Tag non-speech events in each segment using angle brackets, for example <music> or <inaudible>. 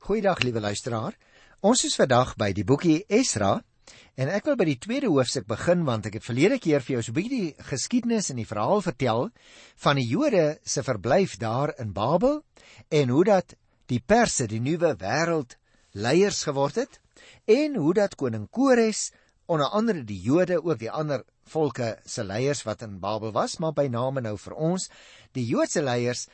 Goeiedag liewe luisteraar. Ons is vandag by die boekie Esra en ek wil by die tweede hoofstuk begin want ek het verlede keer vir jou so 'n bietjie die geskiedenis en die verhaal vertel van die Jode se verblyf daar in Babel en hoe dat die Perse die nuwe wêreld leiers geword het en hoe dat koning Kores onder andere die Jode ook die ander volke se leiers wat in Babel was maar by name nou vir ons die Joodse leiers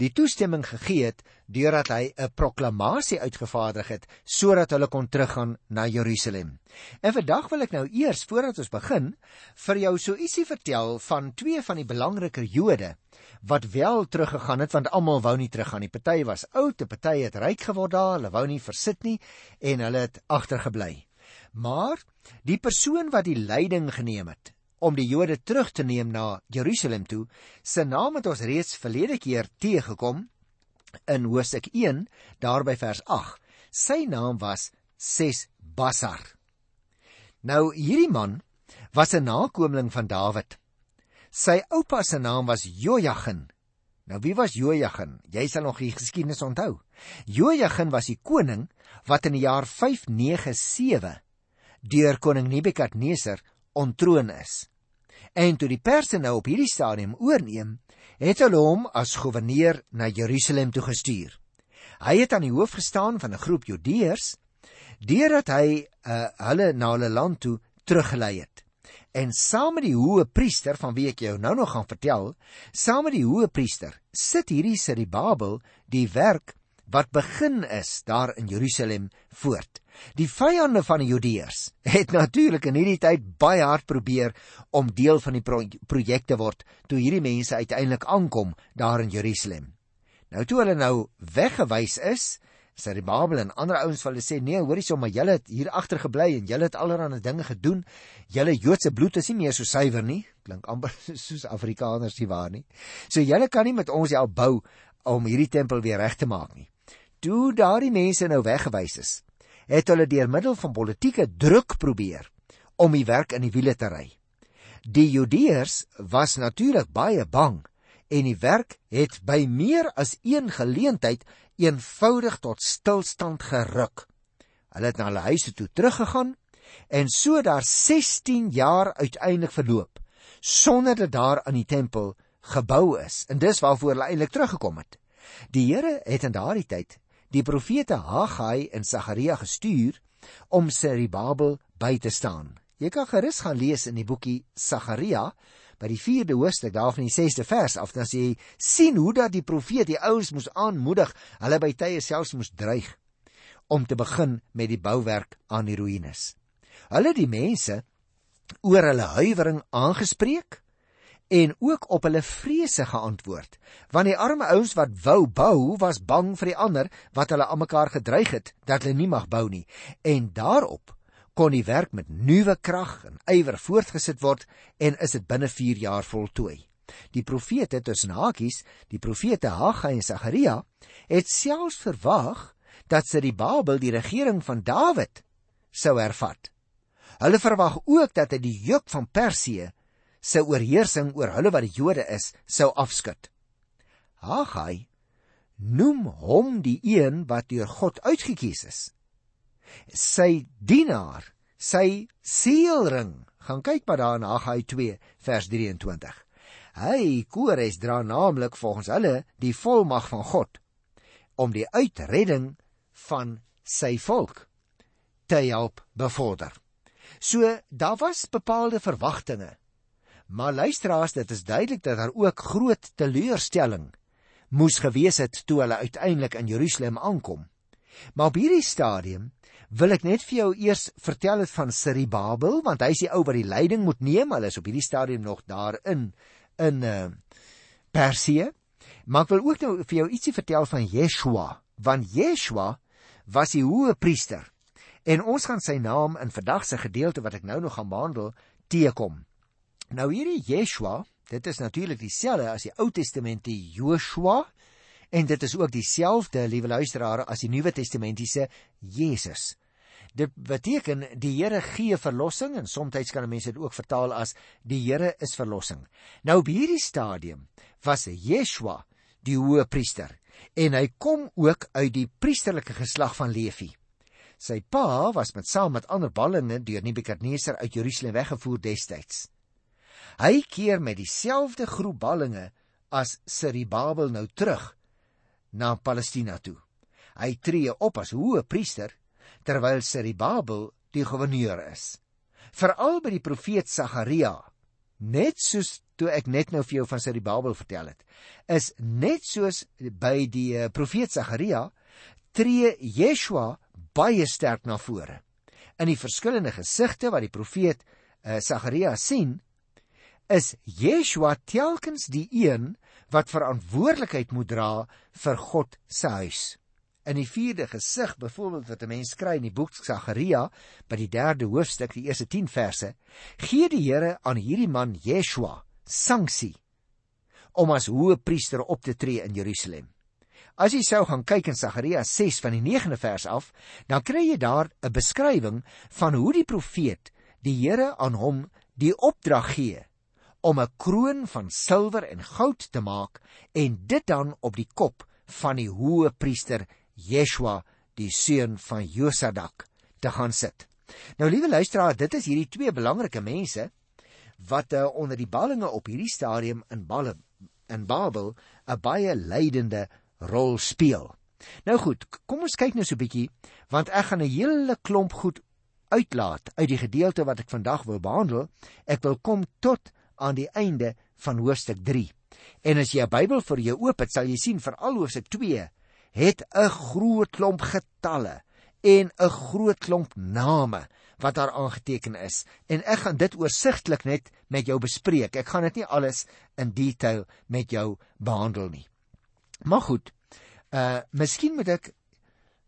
die toestemming gegee het deurdat hy 'n proklamasie uitgevaardig het sodat hulle kon teruggaan na Jerusalem. En vandag wil ek nou eers voordat ons begin vir jou so ietsie vertel van twee van die belangriker Jode wat wel teruggegaan het want almal wou nie teruggaan nie. Party was oud, 'n party het ryk geword daar, hulle wou nie versit nie en hulle het agtergebly. Maar die persoon wat die leiding geneem het om die Jode terug te neem na Jerusalem toe, se naam het ons reeds verlede keer teëgekom in Hosea 1 daar by vers 8. Sy naam was Sesbasar. Nou hierdie man was 'n nakomeling van Dawid. Sy oupa se naam was Jojagin. Nou wie was Jojagin? Jy sal nog die geskiedenis onthou. Jojagin was die koning wat in die jaar 597 deur koning Nebukadneser ontroon is. En toe die Perse nou op hierdie stadium oorneem, het hulle hom as goewerneur na Jerusalem toe gestuur. Hy het aan die hoof gestaan van 'n groep Judeërs deurdat hy uh, hulle na hulle land toe teruggelei het. En saam met die hoë priester van wie ek jou nou nog gaan vertel, saam met die hoë priester sit hierdie Serubabel die werk wat begin is daar in Jerusalem voort. Die vyande van die Judeërs het natuurlik in hierdie tyd baie hard probeer om deel van die pro projek te word toe hierdie mense uiteindelik aankom daar in Jerusalem. Nou toe hulle nou weggewys is, sê die Babel en ander ouens van hulle sê nee, hoorie sommer julle het hier agter gebly en julle het allerlei dinge gedoen. Julle Joodse bloed is nie meer so suiwer nie. Klink amper <laughs> soos Afrikaners nie waar nie. So julle kan nie met ons help bou om hierdie tempel weer reg te maak nie. Toe daardie mense nou weggewys is, het hulle deur middel van politieke druk probeer om die werk in die wiele te ry. Die Judeërs was natuurlik baie bang en die werk het by meer as een geleentheid eenvoudig tot stilstand geruk. Hulle het na hulle huise toe teruggegaan en so daar 16 jaar uiteindelik verloop sonder dat daar aan die tempel gebou is. En dis waarvoor hulle eintlik teruggekom het. Die Here het in daardie tyd die profete Haggai en Sagaria gestuur om Serubabel by te staan. Jy kan gerus gaan lees in die boekie Sagaria by die 4de hoofstuk daar van die 6de vers af dan sê jy sien hoe dat die profeet die ouens moes aanmoedig, hulle by tye selfs moes dreig om te begin met die bouwerk aan die ruïnes. Hulle die mense oor hulle huiwering aangespreek en ook op hulle vrese geantwoord. Want die arme ouens wat wou bou was bang vir die ander wat hulle aan mekaar gedreig het dat hulle nie mag bou nie. En daarop kon die werk met nuwe krag en ywer voortgesit word en is dit binne 4 jaar voltooi. Die profete tussen hakies die profete Haggai en Sagaria het selfs verwag dat sy die Babel die regering van Dawid sou hervat. Hulle verwag ook dat hy die juk van Persië se oorheersing oor hulle wat die Jode is, sou afskud. Haggai noem hom die een wat deur God uitgekies is. Sy dienaar, sy seelring. Gaan kyk maar daar in Haggai 2 vers 23. Hy Kores dra naamlik volgens hulle die volmag van God om die uitredding van sy volk te help bevorder. So daar was bepaalde verwagtinge Maar luisteraars, dit is duidelik dat daar ook groot teleurstelling moes gewees het toe hulle uiteindelik in Jerusalem aankom. Maar op hierdie stadium wil ek net vir jou eers vertel het van Serubabel, want hy is die ou wat die leiding moet neem. Hulle is op hierdie stadium nog daar in uh, Persië. Maar ek wil ook nou vir jou ietsie vertel van Yeshua, want Yeshua was die hoë priester. En ons gaan sy naam in vandag se gedeelte wat ek nou nog gaan behandel, teekom. Nou hierdie Yeshua, dit is natuurlik dieselfde as die Ou Testament die Joshua en dit is ook dieselfde, liewe luisteraars, as die Nuwe Testamentiese Jesus. Dit beteken die Here gee verlossing en soms kan mense dit ook vertaal as die Here is verlossing. Nou op hierdie stadium was Yeshua die hoë priester en hy kom ook uit die priesterlike geslag van Levi. Sy pa was met saam met ander ballinge deur Nebukadneser uit Jerusalem weggevoer destyds. Hy keer met dieselfde groep ballinge as Siribabel nou terug na Palestina toe. Hy tree op as hoë priester terwyl Siribabel die gouverneur is. Veral by die profeet Sagaria, net soos toe ek net nou vir jou van Siribabel vertel het, is net soos by die eh, profeet Sagaria tree Yeshua baie sterk na vore. In die verskillende gesigte wat die profeet uh, Sagaria sien, is Yeshua telkens die een wat verantwoordelikheid moet dra vir God se huis. In die 4de gesig byvoorbeeld wat 'n mens kry in die boek Sagaria by die 3de hoofstuk, die eerste 10 verse, gee die Here aan hierdie man Yeshua sanksie om as hoë priester op te tree in Jerusalem. As jy sou gaan kyk in Sagaria 6 van die 9de vers af, dan kry jy daar 'n beskrywing van hoe die profeet die Here aan hom die opdrag gee om 'n kroon van silwer en goud te maak en dit dan op die kop van die hoë priester Yeshua, die seun van Josadak, te gaan sit. Nou liewe luisteraar, dit is hierdie twee belangrike mense wat uh, onder die ballinge op hierdie stadium in Balle in Babel 'n baie leidende rol speel. Nou goed, kom ons kyk nou so 'n bietjie want ek gaan 'n hele klomp goed uitlaat uit die gedeelte wat ek vandag wil behandel. Ek wil kom tot aan die einde van hoofstuk 3. En as jy 'n Bybel vir jou oop het, sal jy sien veral hoofstuk 2 het 'n groot klomp getalle en 'n groot klomp name wat daar aangeteken is. En ek gaan dit oorsigtelik net met jou bespreek. Ek gaan dit nie alles in detail met jou behandel nie. Maar goed. Uh miskien moet ek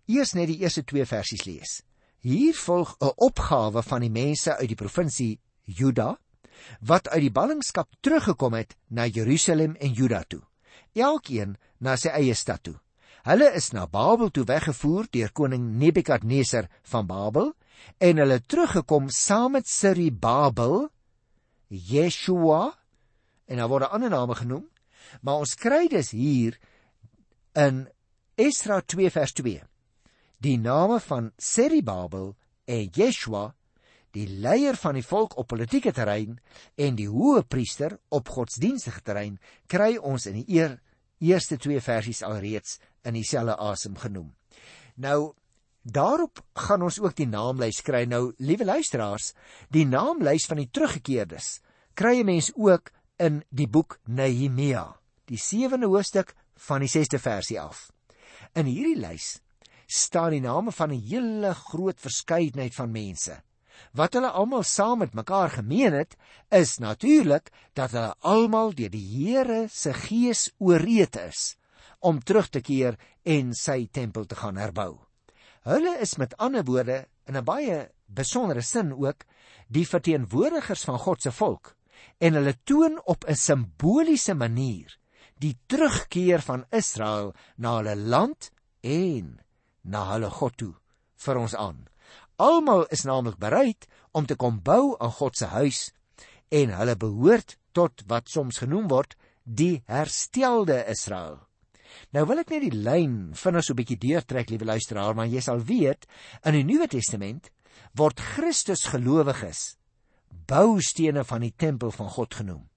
eers net die eerste 2 versies lees. Hier volg 'n opgawe van die mense uit die provinsie Juda wat uit die ballingskap teruggekom het na Jerusalem en Juda toe. Elkeen na sy eie stad toe. Hulle is na Babel toe weggevoer deur koning Nebukadneser van Babel en hulle teruggekom saam met Siribabel, Yeshua en daar word ander name genoem, maar ons kry dus hier in Esra 2 vers 2 die name van Seribabel en Yeshua die leier van die volk op politieke terrein en die hoë priester op godsdienstige terrein kry ons in die eer, eerste twee versies alreeds in dieselfde asem genoem. Nou daarop gaan ons ook die naamlys kry. Nou liewe luisteraars, die naamlys van die teruggekeerdes kry 'n mens ook in die boek Nehemia, die 7de hoofstuk van die 6ste versie af. In hierdie lys staan die name van 'n hele groot verskeidenheid van mense. Wat hulle almal saam met mekaar gemeen het, is natuurlik dat hulle almal deur die Here se gees ooreed is om terug te keer en sy tempel te gaan herbou. Hulle is met ander woorde in 'n baie besondere sin ook die verteenwoordigers van God se volk en hulle toon op 'n simboliese manier die terugkeer van Israel na hulle land en na hulle God toe vir ons aan. Almal is naamlik bereid om te kom bou aan God se huis en hulle behoort tot wat soms genoem word die herstelde Israel. Nou wil ek net die lyn vinnig so 'n bietjie deurtrek, liewe luisteraar, maar jy sal weet in die Nuwe Testament word Christus gelowiges boustene van die tempel van God genoem.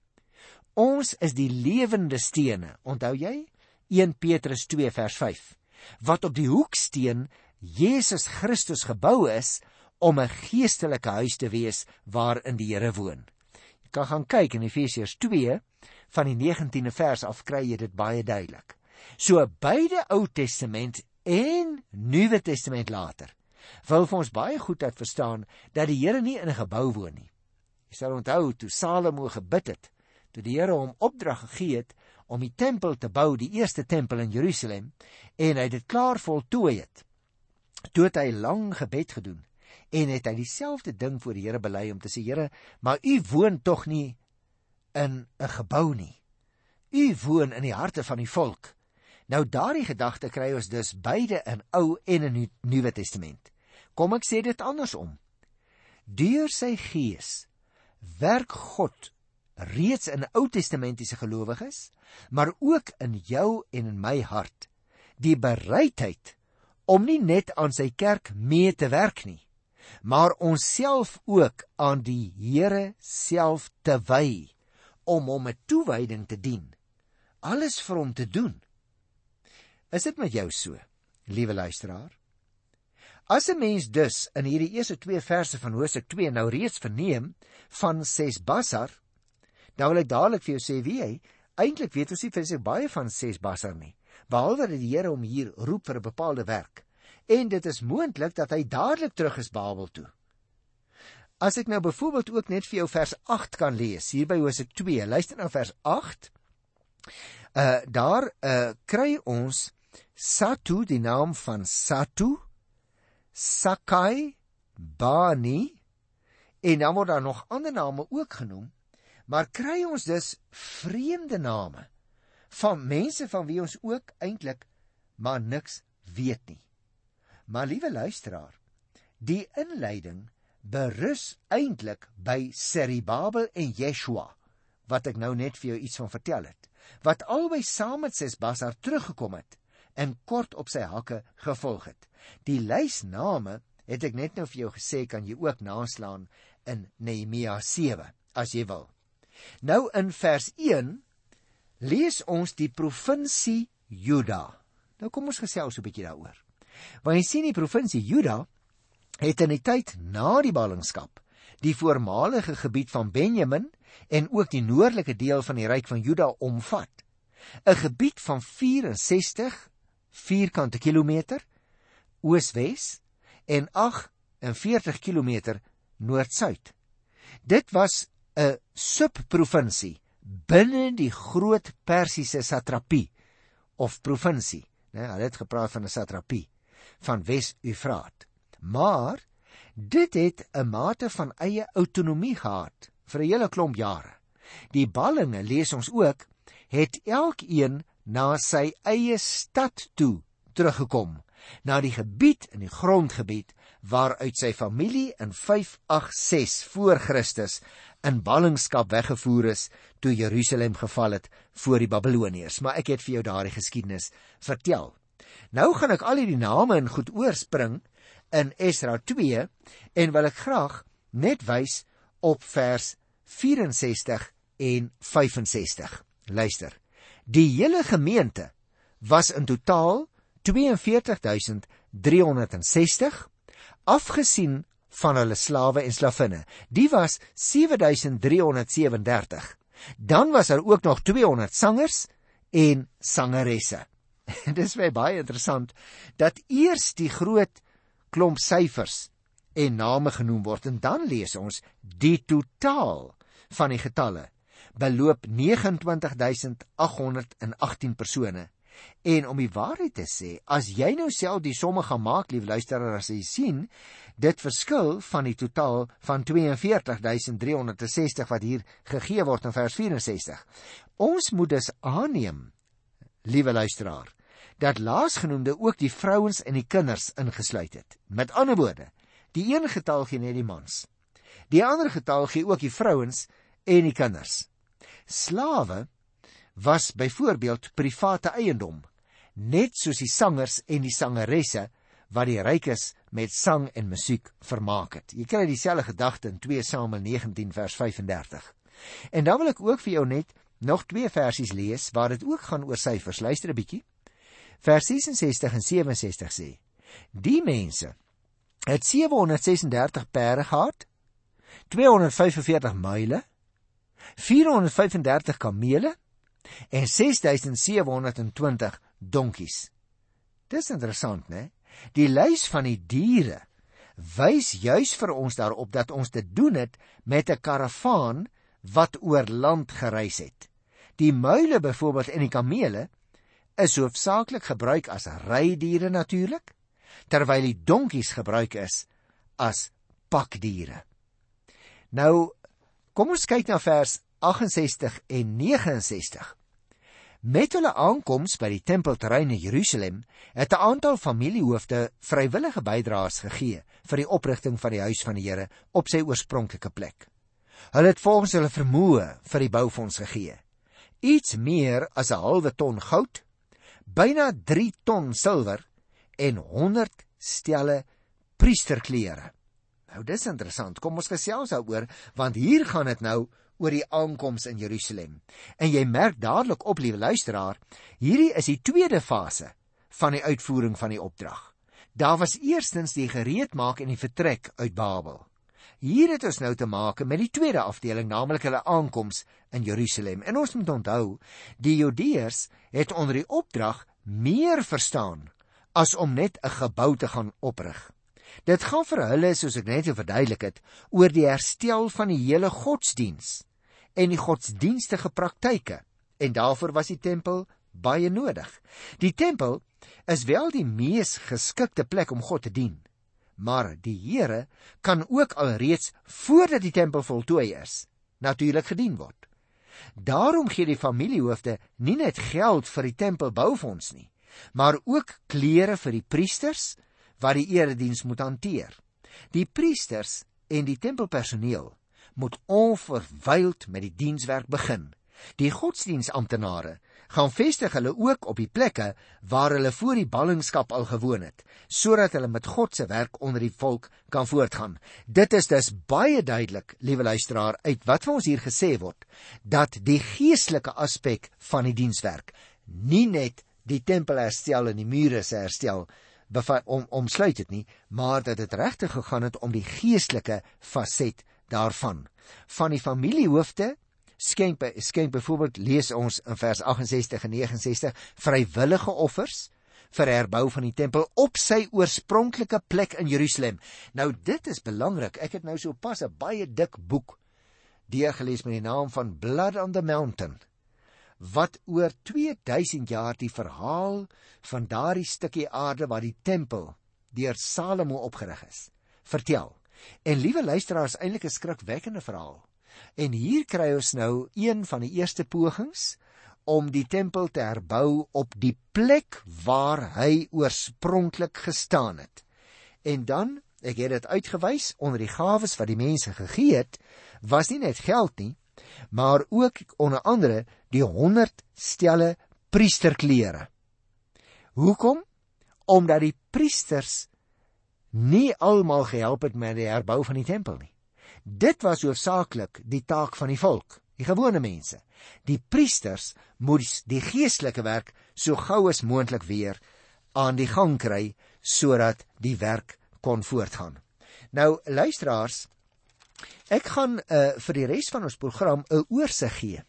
Ons is die lewende stene. Onthou jy? 1 Petrus 2 vers 5. Wat op die hoeksteen Jesus Christus gebou is om 'n geestelike huis te wees waarin die Here woon. Jy kan gaan kyk in Efesiërs 2 van die 19de vers af kry jy dit baie duidelik. So beide Ou Testament en Nuwe Testament later wil vir ons baie goed uit verstaan dat die Here nie in 'n gebou woon nie. Jy sal onthou toe Salomo gebid het toe die Here hom opdrag gegee het om die tempel te bou, die eerste tempel in Jerusalem, en hy het dit klaar voltooi het. Toe het hy lang gebed gedoen en het hy dieselfde ding voor die Here bely om te sê Here, maar u woon tog nie in 'n gebou nie. U woon in die harte van die volk. Nou daardie gedagte kry ons dus beide in Ou en in Nuwe Testament. Kom ek sê dit andersom. Deur sy gees werk God reeds in Ou Testamentiese gelowiges, maar ook in jou en in my hart die bereidheid om nie net aan sy kerk mee te werk nie, maar onsself ook aan die Here self te wy om hom met toewyding te dien. Alles vir hom te doen. Is dit met jou so, liewe luisteraar? As 'n mens dus in hierdie eerste 2 verse van Hosea 2 nou reeds verneem van Sesbasar, dan wil ek dadelik vir jou sê wie hy eintlik weet ons nie vir sy baie van Sesbasar nie, behalwe dat die Here hom hier roep vir 'n bepaalde werk. En dit is moontlik dat hy dadelik terug is Babel toe. As ek nou byvoorbeeld ook net vir jou vers 8 kan lees hier by Hosea 2, luister na vers 8. Uh daar uh kry ons Satu die naam van Satu Sakai Bani en dan word daar nog ander name ook genoem maar kry ons dus vreemde name van mense van wie ons ook eintlik maar niks weet nie maar liewe luisteraar die inleiding berus eintlik by Seribabel en Yeshua wat ek nou net vir jou iets van vertel het wat albei saam met Sesbasar teruggekom het en kort op sy hakke gevolg het. Die lys name het ek net nou vir jou gesê kan jy ook naslaan in Nehemia 7 as jy wil. Nou in vers 1 lees ons die provinsie Juda. Nou kom ons gesels 'n bietjie daaroor. Want jy sien die provinsie Juda het in die tyd na die ballingskap die voormalige gebied van Benjamin en ook die noordelike deel van die ryk van Juda omvat. 'n Gebied van 64 vierkante kilometer oos-wes en 48 km noord-suid. Dit was 'n subprovinsie binne die groot Persiese satrapie of provinsie, né? Hulle het gepraat van 'n satrapie van Wes-Eufraat. Maar dit het 'n mate van eie autonomie gehad vir 'n hele klomp jare. Die ballinge lees ons ook het elkeen na sy eie stad toe teruggekom na die gebied in die grondgebied waaruit sy familie in 586 voor Christus in ballingskap weggevoer is toe Jerusalem geval het voor die Babiloniërs. Maar ek het vir jou daardie geskiedenis vertel. Nou gaan ek al hierdie name in goed oorspring in Esra 2 en wil ek graag net wys op vers 64 en 65 luister. Die hele gemeente was in totaal 42360 afgesien van hulle slawe en slavinne. Die was 7337. Dan was daar ook nog 200 sangers en sangeresse. <laughs> Dit is baie interessant dat eers die groot klomp syfers en name genoem word en dan lees ons die totaal van die getalle beloop 29818 persone. En om die waarheid te sê, as jy nou self die somme gaan maak, lief luisteraar, as jy sien, dit verskil van die totaal van 42360 wat hier gegee word in vers 64. Ons moet dus aanneem, liewe luisteraar, dat laasgenoemde ook die vrouens en die kinders ingesluit het. Met ander woorde, die een getal gee net die mans. Die ander getal gee ook die vrouens en die kinders. Slawe was byvoorbeeld private eiendom, net soos die sangers en die sangeresse wat die rykes met sang en musiek vermaak het. Jy kry dieselfde gedagte in 2 Samuel 19 vers 35. En dan wil ek ook vir jou net nog twee versies lees waar dit ook gaan oor syfers. Luister 'n bietjie. Vers 66 en 67 sê: Die mense het 736 perde gehad, 245 muile, 435 kamele en 6720 donkies. Dis interessant, né? Die lys van die diere wys juis vir ons daarop dat ons te doen het met 'n karavaan wat oor land gereis het. Die muile byvoorbeeld en die kamele is hoofsaaklik gebruik as rydiere natuurlik, terwyl die donkies gebruik is as pakdiere. Nou Kom ons kyk na vers 68 en 69. Met hulle aankoms by die tempelterrein in Jerusalem, het 'n aantal familiehoofde vrywillige bydraes gegee vir die oprigting van die huis van die Here op sy oorspronklike plek. Hulle het volgens hulle vermoë vir die boufonds gegee. Iets meer as 'n halwe ton goud, byna 3 ton silwer en 100 stelle priesterklere. Nou dis interessant. Kom ons gesels daaroor want hier gaan dit nou oor die aankoms in Jerusalem. En jy merk dadelik op, liewe luisteraar, hierdie is die tweede fase van die uitvoering van die opdrag. Daar was eerstens die gereedmaak en die vertrek uit Babel. Hier het ons nou te maak met die tweede afdeling, naamlik hulle aankoms in Jerusalem. En ons moet onthou, die Judeërs het onder die opdrag meer verstaan as om net 'n gebou te gaan oprig. Dit gaan vir hulle, soos ek net verduidelik het, oor die herstel van die hele godsdiens en die godsdienstige praktyke. En daarvoor was die tempel baie nodig. Die tempel is wel die mees geskikte plek om God te dien. Maar die Here kan ook alreeds voordat die tempel voltooi is, natuurlik gedien word. Daarom gee die familiehoofde nie net geld vir die tempelboufonds nie, maar ook klere vir die priesters wat die erediens moet hanteer. Die priesters en die tempelpersoneel moet onverwyld met die dienswerk begin. Die godsdiensamptenare gaan vestig hulle ook op die plekke waar hulle voor die ballingskap al gewoon het, sodat hulle met God se werk onder die volk kan voortgaan. Dit is dus baie duidelik, liewe luisteraar, uit wat vir ons hier gesê word, dat die geestelike aspek van die dienswerk nie net die tempel herstel en die mure se herstel om omsluit dit nie, maar dat dit regtig gegaan het om die geestelike faset daarvan. Van die familiehoofde skenk skenk byvoorbeeld lees ons in vers 68 en 69 vrywillige offers vir herbou van die tempel op sy oorspronklike plek in Jerusalem. Nou dit is belangrik. Ek het nou so pas 'n baie dik boek deurgelees met die naam van Blood on the Mountain wat oor 2000 jaar die verhaal van daardie stukkie aarde waar die tempel deur Salomo opgerig is vertel. En liewe luisteraars, eintlik 'n skrikwekkende verhaal. En hier kry ons nou een van die eerste pogings om die tempel te herbou op die plek waar hy oorspronklik gestaan het. En dan, ek het dit uitgewys onder die gawes wat die mense gegee het, was nie net geld nie, maar ook onder andere die 100 stelle priesterklere. Hoekom? Omdat die priesters nie almal gehelp het met die herbou van die tempel nie. Dit was hoofsaaklik die taak van die volk, die gewone mense. Die priesters moes die geestelike werk so gou as moontlik weer aan die gang kry sodat die werk kon voortgaan. Nou luisteraars, ek gaan uh, vir die res van ons program 'n oorsig gee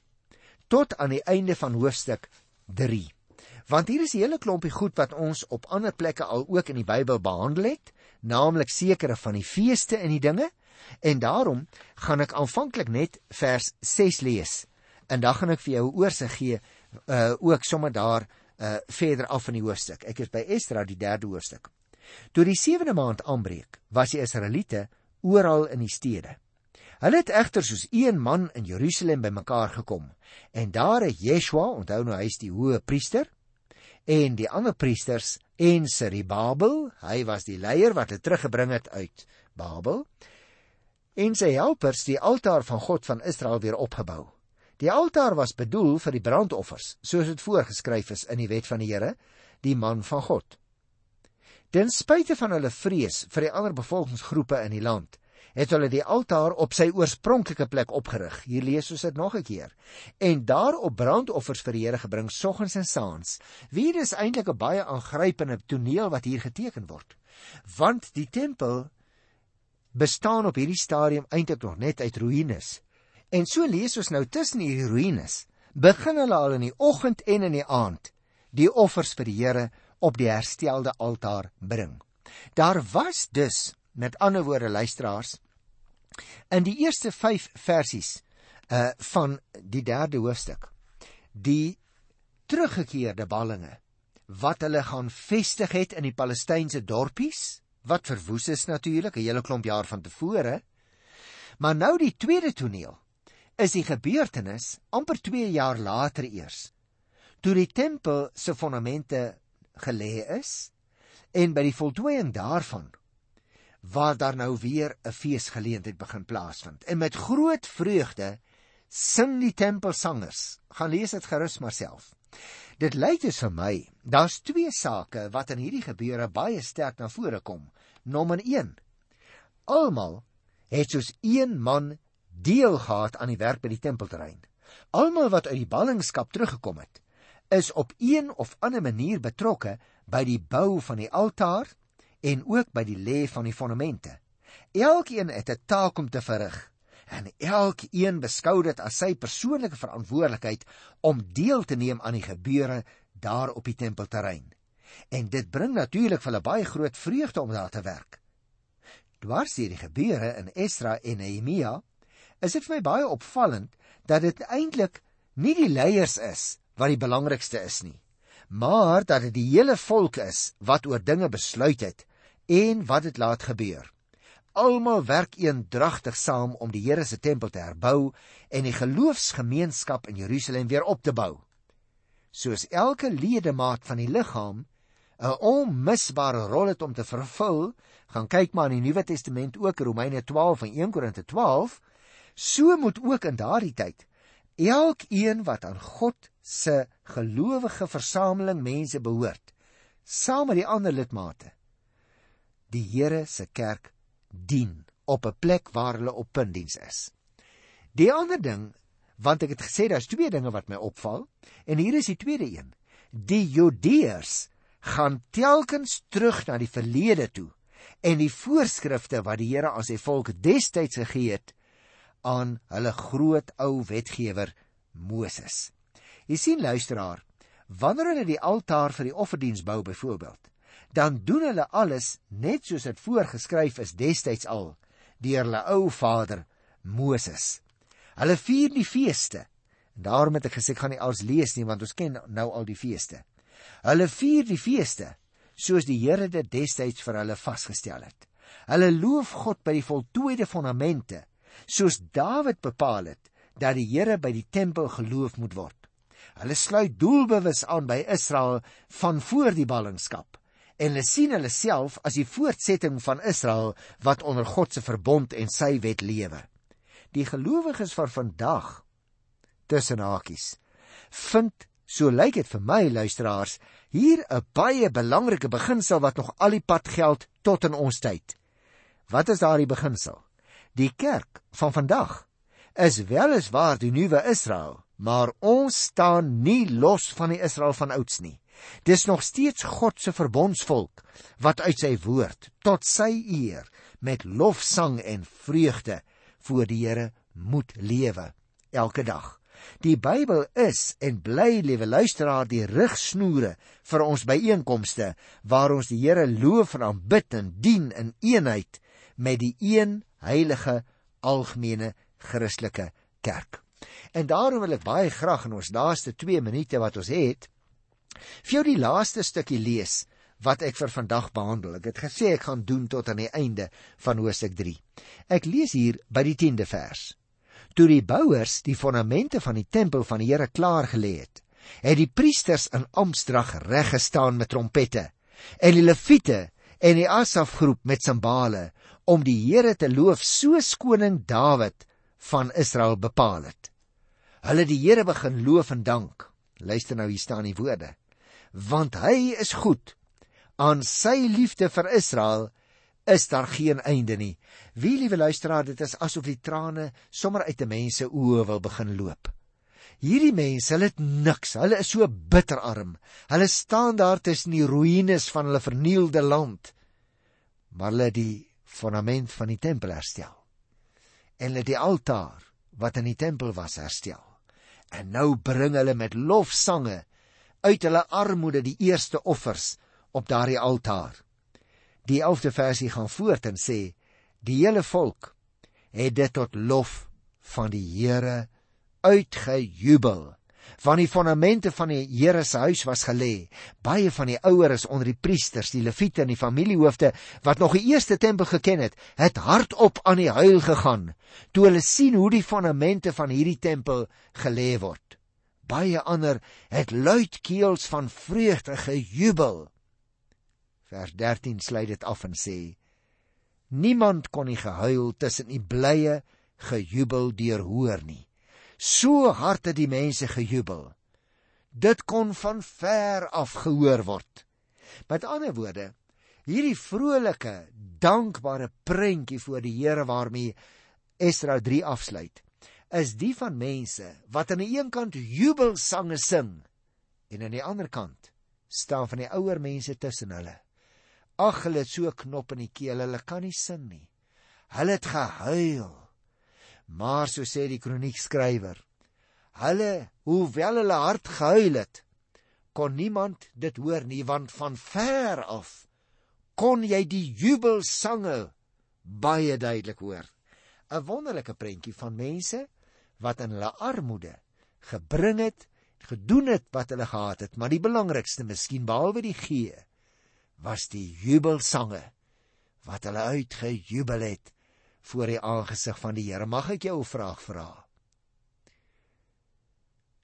tot aan die einde van hoofstuk 3. Want hier is 'n hele klompie goed wat ons op ander plekke al ook in die Bybel behandel het, naamlik sekere van die feeste en die dinge En daarom gaan ek aanvanklik net vers 6 lees. En dan gaan ek vir jou 'n oorsig gee uh ook sommer daar uh verder af in die hoofstuk. Ek is by Esdra die 3de hoofstuk. Toe die 7de maand aanbreek, was die Israeliete oral in die stede. Hulle het egter soos een man in Jerusalem bymekaar gekom. En daar het Yeshua, onthou nou hy is die hoë priester, en die ander priesters en Serubabel, hy was die leier wat hulle teruggebring het uit Babel, en sy helpers die altaar van God van Israel weer opgebou. Die altaar was bedoel vir die brandoffers, soos dit voorgeskryf is in die wet van die Here, die man van God. Ten spyte van hulle vrees vir die ander bevolkingsgroepe in die land, het hulle die altaar op sy oorspronklike plek opgerig. Hier lees ons dit nog 'n keer. En daarop brandoffers vir die Here gebring soggens en saans. Wie is eintlik 'n baie aangrypende toneel wat hier geteken word? Want die tempel bestaan op hierdie stadium eintlik nog net uit ruïnes. En so lees ons nou tussen hierdie ruïnes, begin hulle al in die oggend en in die aand die offers vir die Here op die herstelde altaar bring. Daar was dus, met ander woorde luisteraars, in die eerste 5 versies uh van die 3de hoofstuk die teruggekeerde ballinge wat hulle gaan vestig het in die Palestynse dorpies wat verwoes is natuurlik 'n hele klomp jaar van tevore. Maar nou die tweede toneel is die gebeurtenis amper 2 jaar later eers. Toe die tempel se fondamente gelê is en by die voltooiing daarvan waar daar nou weer 'n feesgeleentheid begin plaasvind. En met groot vreugde sing die tempelsangers. Gaan lees dit gerus maar self. Dit lyk dus vir my, daar's twee sake wat in hierdie gebeure baie sterk na vore kom. Nommer 1. Almal het soos een man deel gehad aan die werk by die tempelterrein. Almal wat uit die ballingskap teruggekom het, is op een of ander manier betrokke by die bou van die altaar en ook by die lê van die fondamente. Elkeen het 'n taak om te verrig en elkeen beskou dit as sy persoonlike verantwoordelikheid om deel te neem aan die gebeure daar op die tempelterrein. En dit bring natuurlik vir hulle baie groot vreugde om daar te werk. Dwars hierdie gebeure in Esra en Nehemia is dit vir my baie opvallend dat dit eintlik nie die leiers is wat die belangrikste is nie, maar dat dit die hele volk is wat oor dinge besluit het en wat dit laat gebeur. Almal werk eendragtig saam om die Here se tempel te herbou en die geloofsgemeenskap in Jerusalem weer op te bou. Soos elke ledemaat van die liggaam 'n onmisbare rol het om te vervul, gaan kyk maar in die Nuwe Testament ook Romeine 12 en 1 Korinte 12, so moet ook in daardie tyd elkeen wat aan God se gelowige versameling mense behoort, saam met die ander lidmate, die Here se kerk dien op 'n plek waar hulle op puntdiens is. Die ander ding, want ek het gesê daar's twee dinge wat my opval en hier is die tweede een. Die Judeërs gaan telkens terug na die verlede toe en die voorskrifte wat die Here aan sy volk destyds gegee het aan hulle groot ou wetgewer Moses. Jy sien luisteraar, wanneer hulle die altaar vir die offerdiens bou byvoorbeeld, dan doen hulle alles net soos dit voorgeskryf is destyds al deur hulle ou vader Moses. Hulle vier die feeste. Daarom het ek gesê ek gaan nie als lees nie want ons ken nou al die feeste. Hulle vier die feeste soos die Here dit destyds vir hulle vasgestel het. Hulle loof God by die voltooide fondamente soos Dawid bepaal het dat die Here by die tempel geloof moet word. Hulle sluit doelbewus aan by Israel van voor die ballingskap en hulle sien hulle self as die voortsetting van Israel wat onder God se verbond en sy wet lewe. Die gelowiges van vandag tussen hakies vind so lyk dit vir my luisteraars hier 'n baie belangrike beginsel wat nog al die pad geld tot in ons tyd. Wat is daardie beginsel? Die kerk van vandag is weliswaar die nuwe Israel, maar ons staan nie los van die Israel van ouds nie. Dis nog steeds God se verbondsvolk wat uit sy woord tot sy eer met lofsang en vreugde voor die Here moet lewe elke dag. Die Bybel is en bly liewe luisteraar die rigsnoere vir ons byeenkomste waar ons die Here loof en aanbid en dien in eenheid met die een heilige algemene Christelike kerk. En daarom wil ek baie graag in ons laaste 2 minute wat ons het vir jou die laaste stukkie lees wat ek vir vandag behandel. Ek het gesê ek gaan doen tot aan die einde van Hoofstuk 3. Ek lees hier by die 10de vers. Toe die bouers die fondamente van die tempel van die Here klaar gelê het, het die priesters in amptdrag reg gestaan met trompette en die leviete en die Asafgroep met simbale om die Here te loof soos koning Dawid van Israel bepaal het. Hulle die Here begin loof en dank. Luister nou hier staan die woorde want hy is goed. Aan sy liefde vir Israel is daar geen einde nie. Wie liewe luisteraar, dit is asof die trane sommer uit 'n mens se oë wil begin loop. Hierdie mense, hulle het niks. Hulle is so bitterarm. Hulle staan daar tussen die ruïnes van hulle vernielde land. Maar hulle die fondament van die tempel herstel. En hulle die altaar wat in die tempel was herstel. En nou bring hulle met lofsange uit hulle armoede die eerste offers op daardie altaar. Die 11de versie gaan voort en sê: Die hele volk het dit tot lof van die Here uitgejubel. Van die fondamente van die Here se huis was gelê. Baie van die oueres onder die priesters, die leviete en die familiehoofde wat nog die eerste tempel geken het, het hardop aan die huil gegaan toe hulle sien hoe die fondamente van hierdie tempel gelê word baie ander het luidkeels van vreugde gejubel. Vers 13 sluit dit af en sê: Niemand kon nie gehuil tussen die blye gejubel deurhoor nie. So hard het die mense gejubel Dit kon van ver af gehoor word. Met ander woorde, hierdie vrolike, dankbare prentjie voor die Here waarmee Esdra 3 afsluit, is die van mense wat aan die een kant jubelsange sing en aan die ander kant staan van die ouer mense tussen hulle. Ag, hulle het so knop in die keel, hulle kan nie sing nie. Hulle het gehuil. Maar so sê die kroniekskrywer, hulle, hoewel hulle hard gehuil het, kon niemand dit hoor nie want van ver af kon jy die jubelsange baie duidelik hoor. 'n Wonderlike prentjie van mense wat in hulle armoede gebring het, gedoen het wat hulle gehad het, maar die belangrikste miskien behalwe die gee was die jubelsange wat hulle uitgejubel het voor die aangesig van die Here. Mag ek jou 'n vraag vra?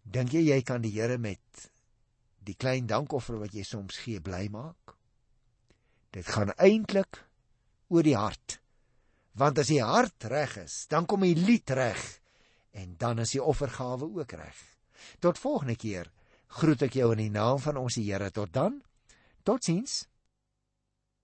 Dink jy jy kan die Here met die klein dankoffer wat jy soms gee bly maak? Dit gaan eintlik oor die hart. Want as die hart reg is, dan kom die lied reg en dan is die offergawe ook reg. Tot volgende keer groet ek jou in die naam van ons Here. Tot dan. Totsiens.